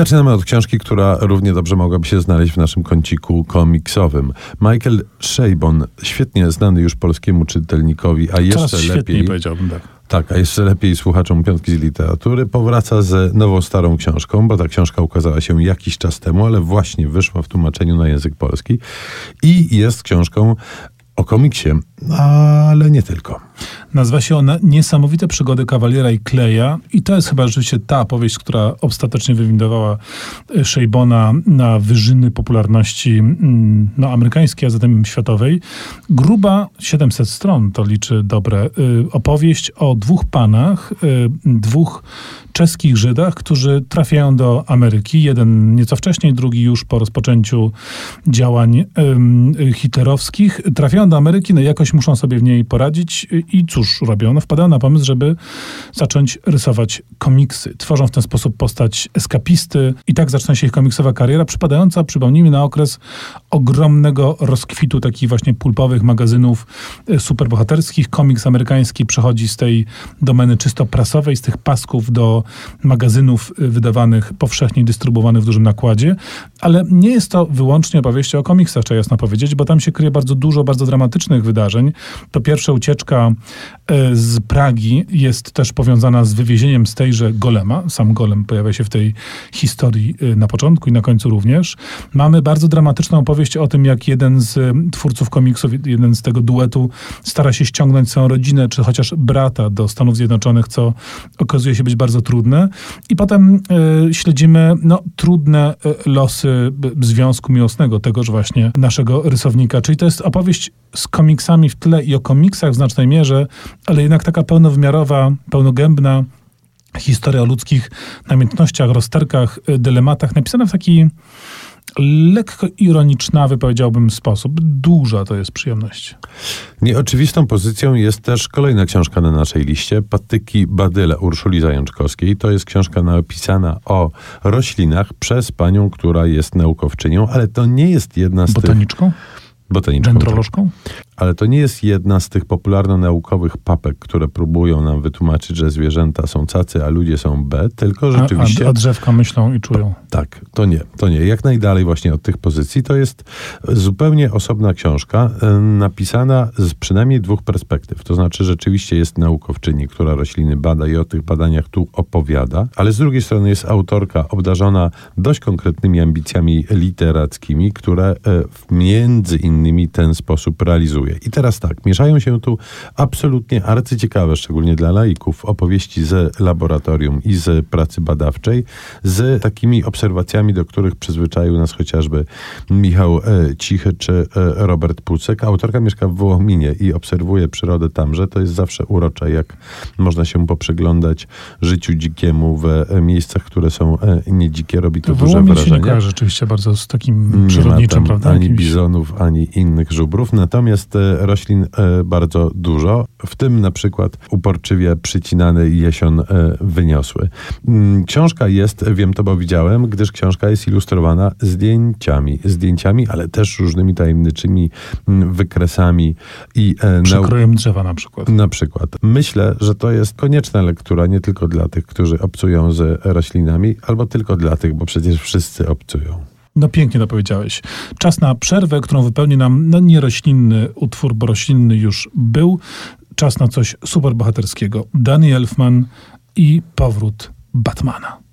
zaczynamy od książki, która równie dobrze mogłaby się znaleźć w naszym kąciku komiksowym. Michael Shabon, świetnie znany już polskiemu czytelnikowi, a jeszcze świetniej lepiej. powiedziałbym, tak. Tak, a jeszcze lepiej słuchaczom piątki z literatury powraca z nową starą książką, bo ta książka ukazała się jakiś czas temu, ale właśnie wyszła w tłumaczeniu na język polski i jest książką o komiksie, ale nie tylko. Nazywa się ona Niesamowite przygody kawaliera i Kleja i to jest chyba rzeczywiście ta powieść, która ostatecznie wywindowała e, Szejbona na wyżyny popularności mm, no, amerykańskiej, a zatem światowej. Gruba 700 stron to liczy dobre. y, Opowieść o dwóch panach, y, dwóch czeskich Żydach, którzy trafiają do Ameryki. Jeden nieco wcześniej, drugi już po rozpoczęciu działań hitlerowskich. Trafiają do Ameryki, no jakoś muszą sobie w niej poradzić i cóż robią? No wpadają na pomysł, żeby zacząć rysować komiksy. Tworzą w ten sposób postać eskapisty i tak zaczyna się ich komiksowa kariera, przypadająca, przypomnijmy, na okres ogromnego rozkwitu takich właśnie pulpowych magazynów y, superbohaterskich. Komiks amerykański przechodzi z tej domeny czysto prasowej, z tych pasków do magazynów y, wydawanych powszechnie, dystrybuowanych w dużym nakładzie, ale nie jest to wyłącznie opowieść o komiksach, trzeba jasno powiedzieć, bo tam się kryje bardzo dużo bardzo dramatycznych wydarzeń. To pierwsza ucieczka e, z Pragi jest też powiązana z wywiezieniem z tejże Golema. Sam Golem pojawia się w tej historii e, na początku i na końcu również. Mamy bardzo dramatyczną opowieść o tym, jak jeden z e, twórców komiksów, jeden z tego duetu stara się ściągnąć swoją rodzinę, czy chociaż brata do Stanów Zjednoczonych, co okazuje się być bardzo trudne. I potem e, śledzimy no, trudne e, losy związku miłosnego tegoż właśnie naszego rysownika. Czyli to jest opowieść z komiksami w tle i o komiksach w znacznej mierze, ale jednak taka pełnowymiarowa, pełnogębna historia o ludzkich namiętnościach, rozterkach, y, dylematach, napisana w taki lekko ironicznawy, powiedziałbym, sposób. Duża to jest przyjemność. Nieoczywistą pozycją jest też kolejna książka na naszej liście, Patyki Badyle Urszuli Zajączkowskiej. To jest książka napisana o roślinach przez panią, która jest naukowczynią, ale to nie jest jedna z tych... Botaniczką? Botaniczką. tak. Ale to nie jest jedna z tych popularno-naukowych papek, które próbują nam wytłumaczyć, że zwierzęta są cacy, a ludzie są B, tylko rzeczywiście... A, a, drzewka myślą i czują. Tak, to nie, to nie. Jak najdalej właśnie od tych pozycji. To jest zupełnie osobna książka, napisana z przynajmniej dwóch perspektyw. To znaczy rzeczywiście jest naukowczyni, która rośliny bada i o tych badaniach tu opowiada, ale z drugiej strony jest autorka obdarzona dość konkretnymi ambicjami literackimi, które w- między innymi ten sposób realizuje. I teraz tak, mieszają się tu absolutnie arcyciekawe, szczególnie dla laików, opowieści z laboratorium i z pracy badawczej, z takimi obserwacjami, do których przyzwyczaił nas chociażby Michał e, Cichy czy e, Robert Pucek. Autorka mieszka w Wołominie i obserwuje przyrodę tamże. To jest zawsze urocze, jak można się poprzyglądać życiu dzikiemu w e, miejscach, które są nie dzikie. Robi to duże Wołomin się nie wrażenie. rzeczywiście bardzo z takim Nie ma przyrodniczym, tam prawda? ani Jakimś- bizonów, ani innych żubrów, natomiast roślin e, bardzo dużo, w tym na przykład uporczywie przycinany jesion e, wyniosły. Mm, Książka jest, wiem to, bo widziałem, gdyż książka jest ilustrowana zdjęciami, zdjęciami, ale też różnymi tajemniczymi mm, wykresami i e, Przekrojem drzewa na przykład. na przykład. Myślę, że to jest konieczna lektura nie tylko dla tych, którzy obcują z roślinami, albo tylko dla tych, bo przecież wszyscy obcują. No pięknie to powiedziałeś. Czas na przerwę, którą wypełni nam no, nieroślinny utwór, bo roślinny już był. Czas na coś superbohaterskiego. Danny Elfman i powrót Batmana.